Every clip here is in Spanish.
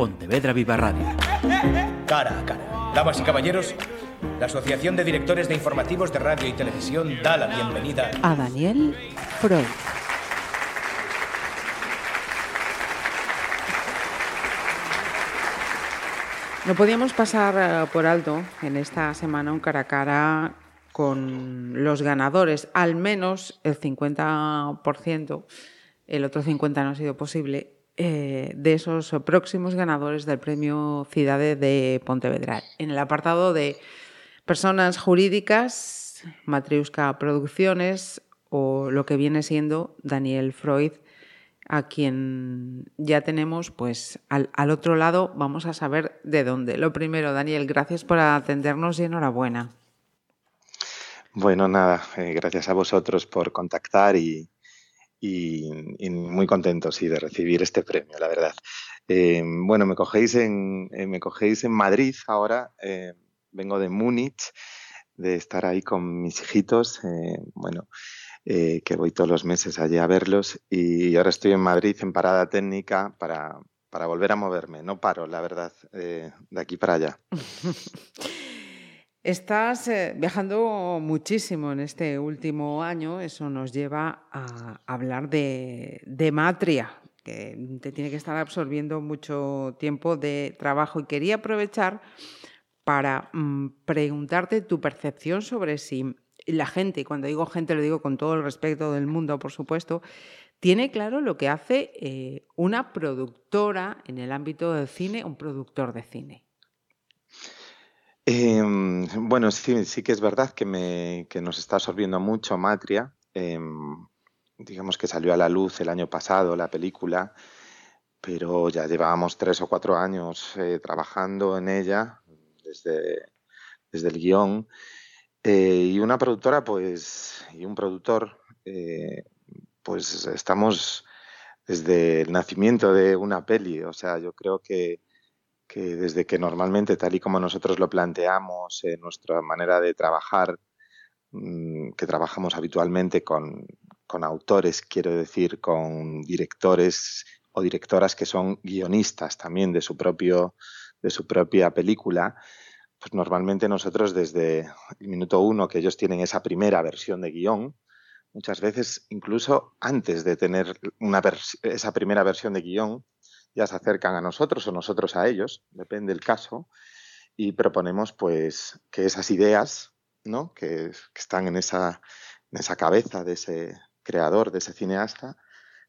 Pontevedra Viva Radio. Cara a cara. Damas y caballeros, la Asociación de Directores de Informativos de Radio y Televisión da la bienvenida a Daniel Freud. No podíamos pasar eh, por alto en esta semana un cara a cara con los ganadores, al menos el 50%, el otro 50% no ha sido posible, eh, de esos próximos ganadores del premio Cidade de Pontevedra. En el apartado de personas jurídicas, Matriusca Producciones o lo que viene siendo Daniel Freud, a quien ya tenemos pues al, otro lado, vamos a saber de dónde. Lo primero, Daniel, gracias por atendernos y enhorabuena. Bueno, nada, eh, gracias a vosotros por contactar y, y, muy contento sí, de recibir este premio, la verdad. Eh, bueno, me cogéis en, eh, me cogéis en Madrid ahora, eh, vengo de Múnich, de estar ahí con mis hijitos, bueno, que voy todos los meses allí a verlos y ahora estoy en Madrid en parada técnica para, para volver a moverme. No paro, la verdad, de aquí para allá. Estás eh, viajando muchísimo en este último año, eso nos lleva a hablar de, de Matria, que te tiene que estar absorbiendo mucho tiempo de trabajo y quería aprovechar para mmm, preguntarte tu percepción sobre si la gente, y cuando digo gente lo digo con todo el respeto del mundo, por supuesto, tiene claro lo que hace eh, una productora en el ámbito del cine, un productor de cine. Eh, bueno, sí, sí que es verdad que, me, nos está absorbiendo mucho Matria. Eh, digamos que salió a la luz el año pasado la película, pero ya llevábamos tres o cuatro años eh, trabajando en ella desde, desde el guion. Eh, y una productora, pues, y un productor, eh, pues estamos desde el nacimiento de una peli. O sea, yo creo que, que desde que normalmente, tal y como nosotros lo planteamos, eh, nuestra manera de trabajar, mmm, que trabajamos habitualmente con, con autores, quiero decir, con directores o directoras que son guionistas también de su propio de su propia película, pues normalmente nosotros desde el minuto uno que ellos tienen esa primera versión de guion, muchas veces incluso antes de tener una esa primera versión de guion, ya se acercan a nosotros o nosotros a ellos, depende del caso, y proponemos pues que esas ideas, ¿no? que, que están en esa, en esa cabeza de ese creador, de ese cineasta,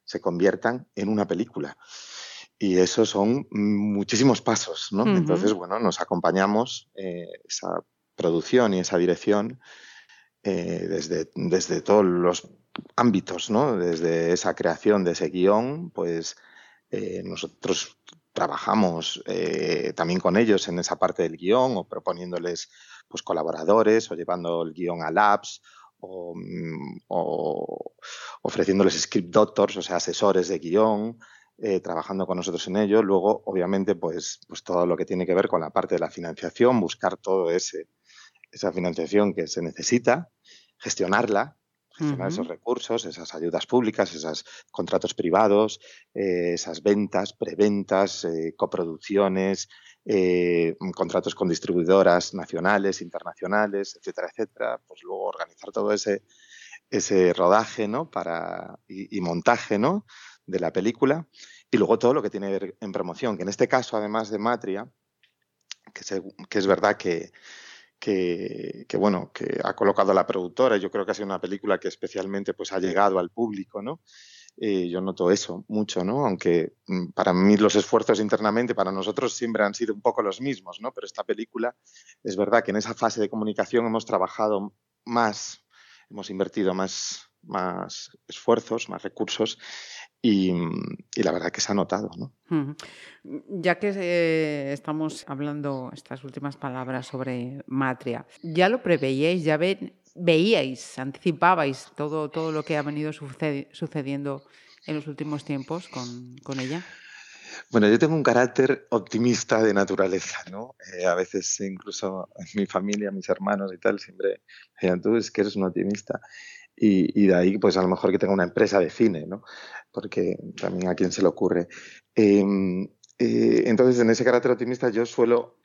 se conviertan en una película. Y eso son muchísimos pasos, ¿no? Uh -huh. Entonces, bueno, nos acompañamos eh, esa producción y esa dirección eh, desde, desde todos los ámbitos, ¿no? Desde esa creación de ese guion, pues eh, nosotros trabajamos eh, también con ellos en esa parte del guion o proponiéndoles pues colaboradores o llevando el guion a labs o, o ofreciéndoles script doctors, o sea, asesores de guion, eh, trabajando con nosotros en ello. Luego, obviamente, pues, pues todo lo que tiene que ver con la parte de la financiación, buscar todo ese esa financiación que se necesita, gestionarla, gestionar uh -huh. esos recursos, esas ayudas públicas, esos contratos privados, eh, esas ventas, preventas, eh, coproducciones, eh, contratos con distribuidoras nacionales, internacionales, etcétera, etcétera. Pues luego organizar todo ese, ese rodaje ¿no? Para, y, y montaje ¿no? de la película y luego todo lo que tiene que ver en promoción, que en este caso, además de Matria, que, se, que es verdad que, que, bueno, que ha colocado la productora, yo creo que ha sido una película que especialmente pues ha llegado al público, ¿no? Eh, yo noto eso mucho, ¿no? Aunque mm, para mí los esfuerzos internamente, para nosotros siempre han sido un poco los mismos, ¿no? Pero esta película, es verdad que en esa fase de comunicación hemos trabajado más, hemos invertido más, más esfuerzos, más recursos y, y, la verdad que se ha notado. ¿no? Ya que eh, estamos hablando estas últimas palabras sobre Matria, ¿ya lo preveíais? ¿Ya ve, veíais, anticipabais todo, todo lo que ha venido sucedi sucediendo en los últimos tiempos con, con ella? Bueno, yo tengo un carácter optimista de naturaleza, ¿no? Eh, a veces incluso mi familia, mis hermanos y tal, siempre decían, tú es que eres un optimista. Y, y, de ahí, pues a lo mejor que tenga una empresa de cine, ¿no? Porque también a quién se le ocurre. Eh, eh, entonces, en ese carácter optimista yo suelo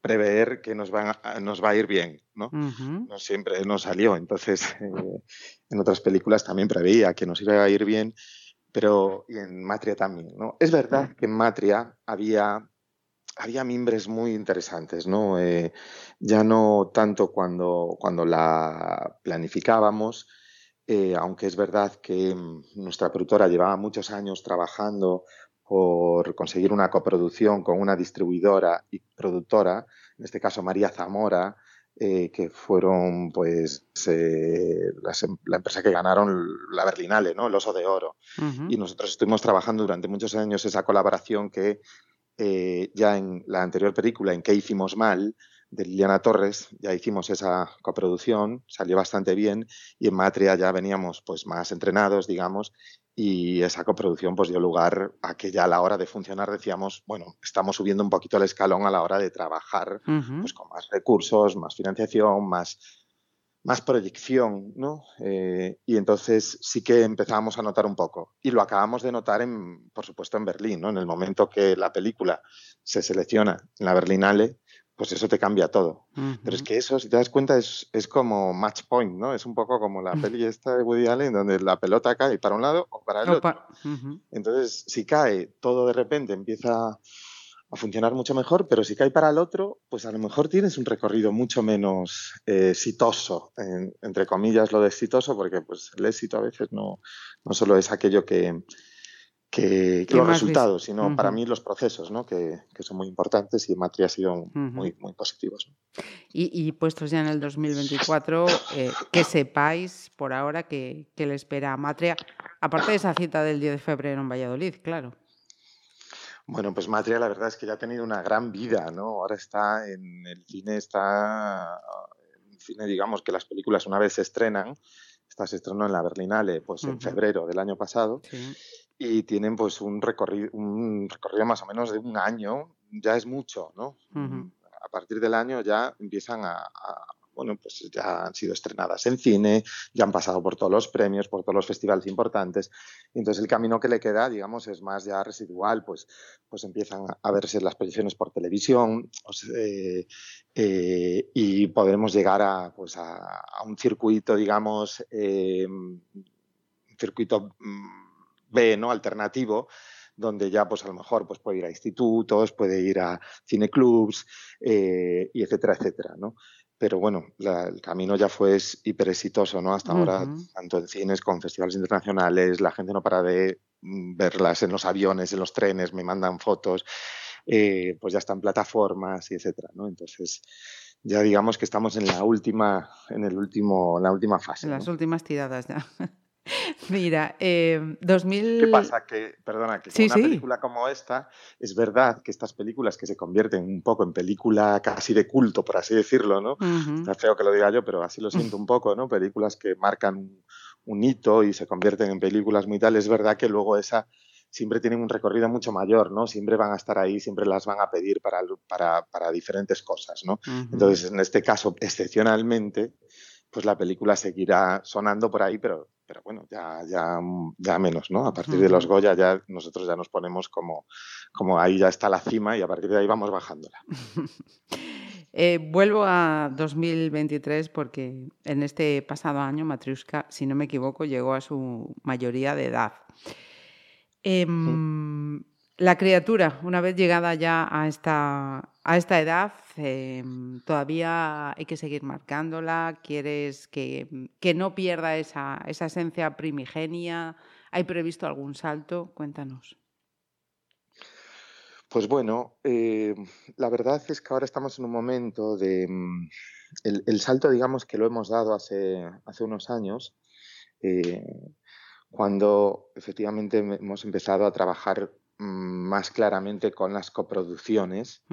prever que nos, va a ir bien, ¿no? No siempre nos salió, entonces eh, en otras películas también preveía que nos iba a ir bien, pero y en Matria también, ¿no? Es verdad que en Matria había había mimbres muy interesantes, ¿no? Eh, ya no tanto cuando, cuando la planificábamos, eh, aunque es verdad que mm, nuestra productora llevaba muchos años trabajando por conseguir una coproducción con una distribuidora y productora, en este caso María Zamora, eh, que fueron pues em, la empresa que ganaron la Berlinale, ¿no? El Oso de Oro. Y nosotros estuvimos trabajando durante muchos años esa colaboración que eh, ya en la anterior película, en ¿Qué hicimos mal? De Liliana Torres, ya hicimos esa coproducción, salió bastante bien y en Matria ya veníamos pues más entrenados, digamos, y esa coproducción pues dio lugar a que ya a la hora de funcionar decíamos, bueno, estamos subiendo un poquito el escalón a la hora de trabajar pues con más recursos, más financiación, más más proyección, ¿no? Eh, y entonces sí que empezamos a notar un poco. Y lo acabamos de notar, en, por supuesto, en Berlín, ¿no? En el momento que la película se selecciona en la Berlinale, pues eso te cambia todo. Pero es que eso, si te das cuenta, es, es, como match point, ¿no? Es un poco como la peli esta de Woody Allen, donde la pelota cae para un lado o para el otro. Entonces, si cae todo de repente, empieza a funcionar mucho mejor, pero si cae para el otro, pues a lo mejor tienes un recorrido mucho menos eh, exitoso, entre comillas lo de exitoso, porque pues el éxito a veces no, no solo es aquello que, que, los resultados, sino para mí los procesos, ¿no? que, que, son muy importantes y en Matria ha sido muy, muy positivos. Y, puestos ya en el 2024, eh, que sepáis por ahora que, que le espera a Matria, aparte de esa cita del 10 de febrero en Valladolid, claro. Bueno, pues Matria la verdad es que ya ha tenido una gran vida, ¿no? Ahora está en el cine, está en cine, digamos que las películas una vez se estrenan, esta se estrenó en la Berlinale pues en febrero del año pasado y tienen pues un recorrido, un recorrido más o menos de un año, ya es mucho, ¿no? A partir del año ya empiezan a bueno, pues ya han sido estrenadas en cine, ya han pasado por todos los premios, por todos los festivales importantes. Y entonces el camino que le queda, digamos, es más ya residual, pues, pues empiezan a verse las proyecciones por televisión eh, eh, y podemos llegar a, pues a, un circuito, digamos, eh, un circuito mm, B, ¿no? Alternativo, donde ya pues a lo mejor pues puede ir a institutos, puede ir a cineclubs, y etcétera, etcétera, ¿no? pero bueno, el camino ya fue hiper exitoso, ¿no? Hasta ahora, tanto en cines como en festivales internacionales, la gente no para de mm, verlas en los aviones, en los trenes, me mandan fotos, eh, pues ya están plataformas y etcétera, ¿no? Entonces, ya digamos que estamos en la última, en el último, la última fase. En las últimas tiradas ya. Mira, eh, 2000... ¿Qué pasa? Que, perdona, que con una película como esta, es verdad que estas películas que se convierten un poco en película casi de culto, por así decirlo, ¿no? Está feo que lo diga yo, pero así lo siento un poco, ¿no? Películas que marcan un, hito y se convierten en películas muy tal, es verdad que luego esa siempre tienen un recorrido mucho mayor, ¿no? Siempre van a estar ahí, siempre las van a pedir para, para, para diferentes cosas, ¿no? Entonces, en este caso, excepcionalmente, pues la película seguirá sonando por ahí, pero pero bueno, ya, ya, ya menos, ¿no? A partir de los Goya ya nosotros ya nos ponemos como, como ahí ya está la cima y a partir de ahí vamos bajándola. Eh, vuelvo a 2023 porque en este pasado año Matriuska, si no me equivoco, llegó a su mayoría de edad. La criatura, una vez llegada ya a esta, a esta edad, em, todavía hay que seguir marcándola, quieres que, que no pierda esa, esa, esencia primigenia, ¿hay previsto algún salto? Cuéntanos. Pues bueno, eh, la verdad es que ahora estamos en un momento de... Mm, el, salto, digamos, que lo hemos dado hace, hace unos años, eh, cuando efectivamente hemos empezado a trabajar más claramente con las coproducciones,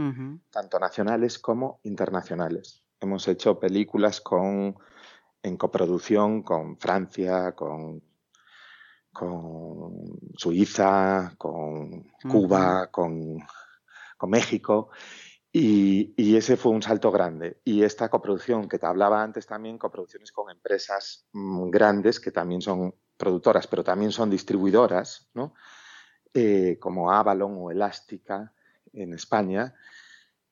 tanto nacionales como internacionales. Hemos hecho películas con, en coproducción con Francia, con, con Suiza, con Cuba, con, con, México. Y, y, ese fue un salto grande. Y esta coproducción que te hablaba antes también, coproducciones con empresas mm, grandes que también son productoras, pero también son distribuidoras, ¿no? Eh, como Avalon o Elástica, en España.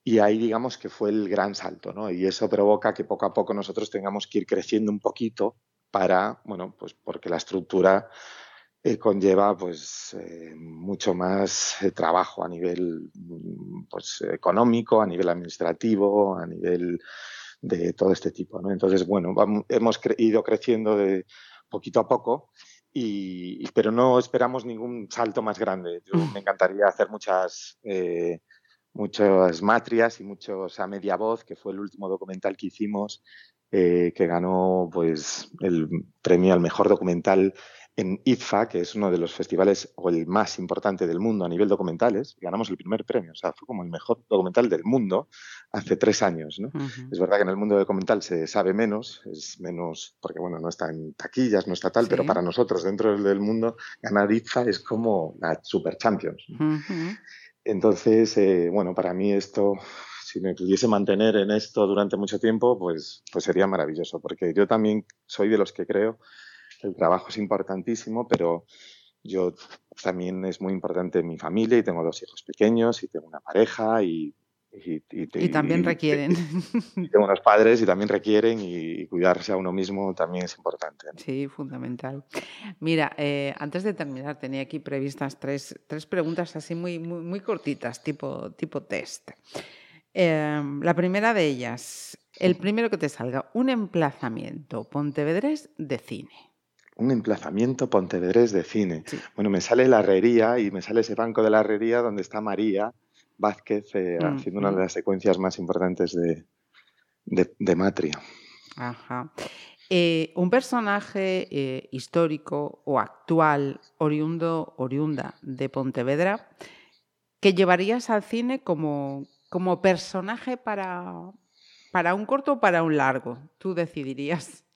Y ahí digamos que fue el gran salto, ¿no? Y eso provoca que poco a poco nosotros tengamos que ir creciendo un poquito para, bueno, pues porque la estructura eh, conlleva pues eh, mucho más eh, trabajo a nivel mm, pues, económico, a nivel administrativo, a nivel de todo este tipo. ¿no? Entonces, bueno, hemos ido creciendo de poquito a poco, y, pero no esperamos ningún salto más grande. Mm. me encantaría hacer muchas, muchas matrias y muchos a media voz, que fue el último documental que hicimos, que ganó pues, el premio al mejor documental en IFA, que es uno de los festivales o el más importante del mundo a nivel documentales, ganamos el primer premio. O sea, fue como el mejor documental del mundo hace tres años. ¿no? Es verdad que en el mundo documental se sabe menos, es menos, porque bueno, no está en taquillas, no está tal, pero para nosotros dentro del mundo ganar IFA es como la Super Champions. Entonces, eh, bueno, para mí esto si me pudiese mantener en esto durante mucho tiempo, pues, pues sería maravilloso, porque yo también soy de los que creo el trabajo es importantísimo, pero yo también es muy importante mi familia y tengo dos hijos pequeños y tengo una pareja y... Y, también requieren. Y, tengo unos padres y también requieren y, cuidarse a uno mismo también es importante. Sí, fundamental. Mira, eh, antes de terminar tenía aquí previstas tres, tres preguntas así muy, muy, muy cortitas, tipo, tipo test. Em, la primera de ellas, el primero que te salga, un emplazamiento pontevedrés de cine un emplazamiento pontevedrés de cine. Bueno, me sale la herrería y me sale ese banco de la herrería donde está María Vázquez eh, mm, haciendo una de mm. las secuencias más importantes de, de, Matria. Ajá. Eh, un personaje eh, histórico o actual, oriundo, oriunda de Pontevedra, que llevarías al cine como, como personaje para, para un corto o para un largo. Tú decidirías.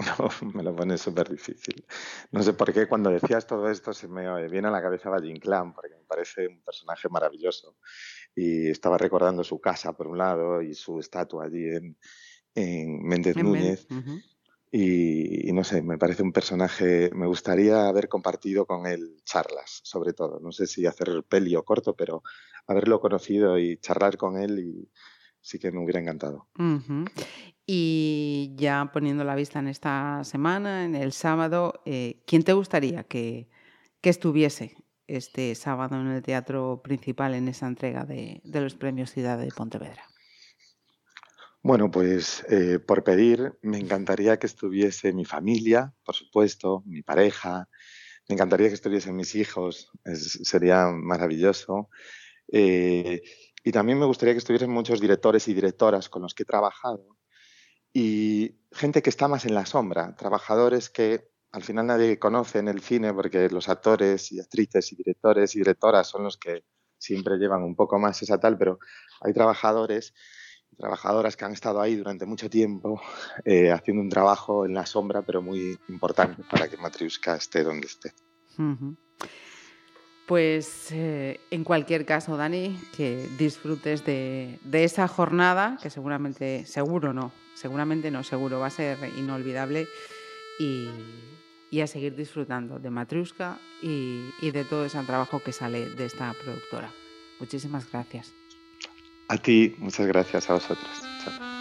No, me lo pone súper difícil. No sé por qué cuando decías todo esto se me viene a la cabeza Valle Inclán, porque me parece un personaje maravilloso. Y estaba recordando su casa, por un lado, y su estatua allí en, en Méndez Núñez. y, no sé, me parece un personaje, me gustaría haber compartido con él charlas, sobre todo. No sé si hacer peli o corto, pero haberlo conocido y charlar con él y sí que me hubiera encantado. Y ya poniendo la vista en esta semana, en el sábado, eh, ¿quién te gustaría que, estuviese este sábado en el teatro principal en esa entrega de, los premios Ciudad de Pontevedra? Bueno, pues eh, por pedir, me encantaría que estuviese mi familia, por supuesto, mi pareja, me encantaría que estuviesen mis hijos, sería maravilloso. Eh, y también me gustaría que estuviesen muchos directores y directoras con los que he trabajado y gente que está más en la sombra, trabajadores que al final nadie conoce en el cine porque los actores y actrices y directores y directoras son los que siempre llevan un poco más esa tal, pero hay trabajadores y trabajadoras que han estado ahí durante mucho tiempo eh, haciendo un trabajo en la sombra, pero muy importante para que Matriuska esté donde esté. Pues eh, en cualquier caso, Dani, que disfrutes de, esa jornada, que seguramente, seguro no, seguramente no, seguro va a ser inolvidable y, a seguir disfrutando de Matruska y, y de todo ese trabajo que sale de esta productora. Muchísimas gracias. A ti, muchas gracias a vosotros. Chao.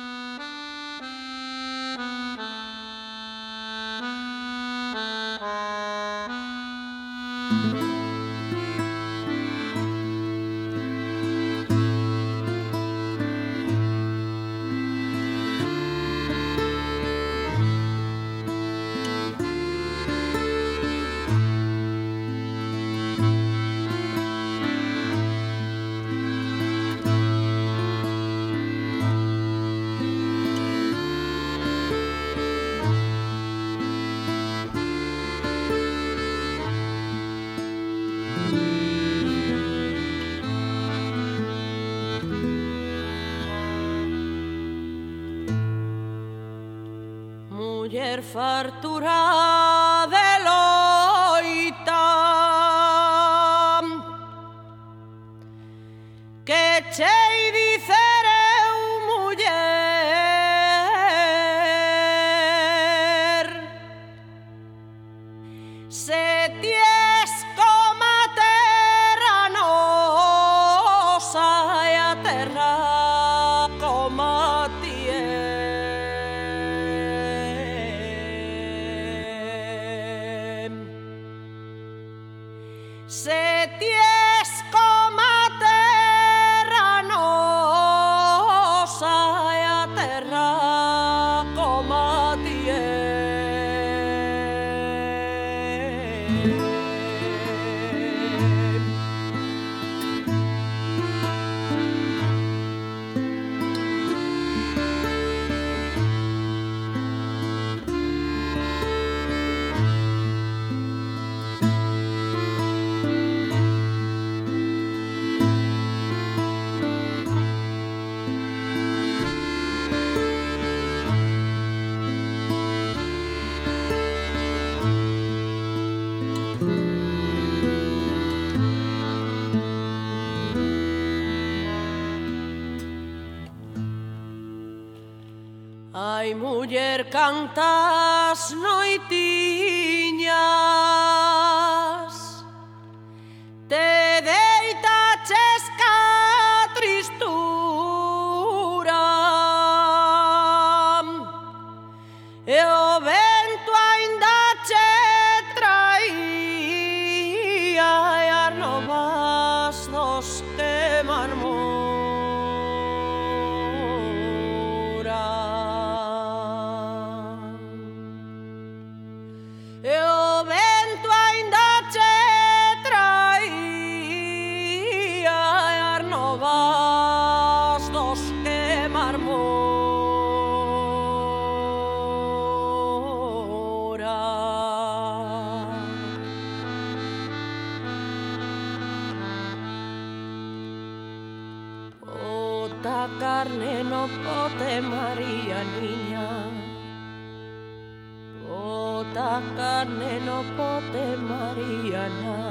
Fartura. Ai, muller, cantas noitiñas tanta carne no pote María niña. Bota carne no pote María na.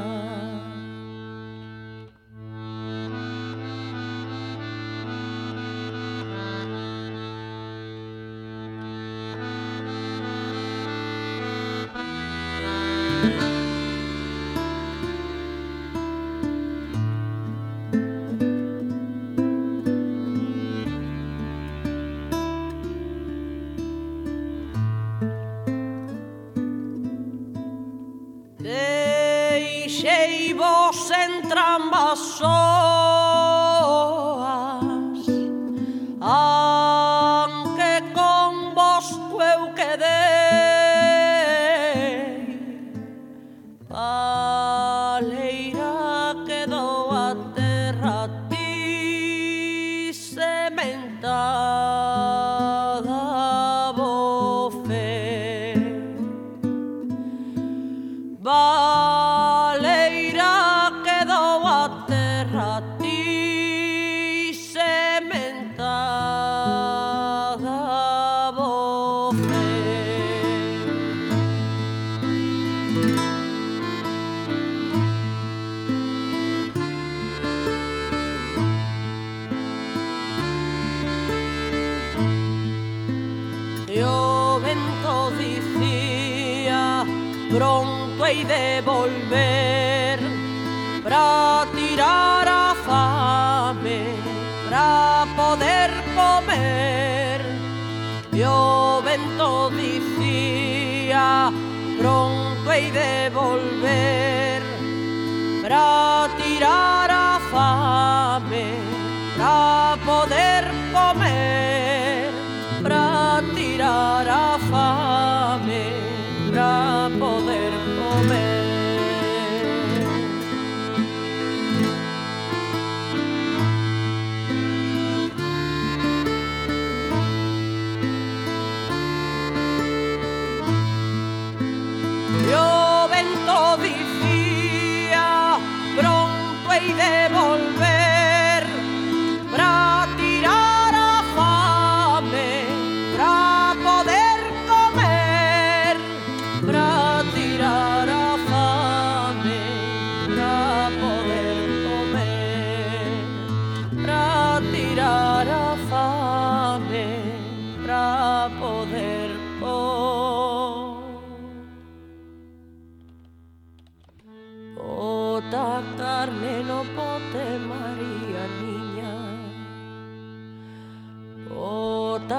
show. a tirar a fame para poder comer. Yo vento dicía pronto he de volver para tirar a fame para poder comer, para tirar a fame.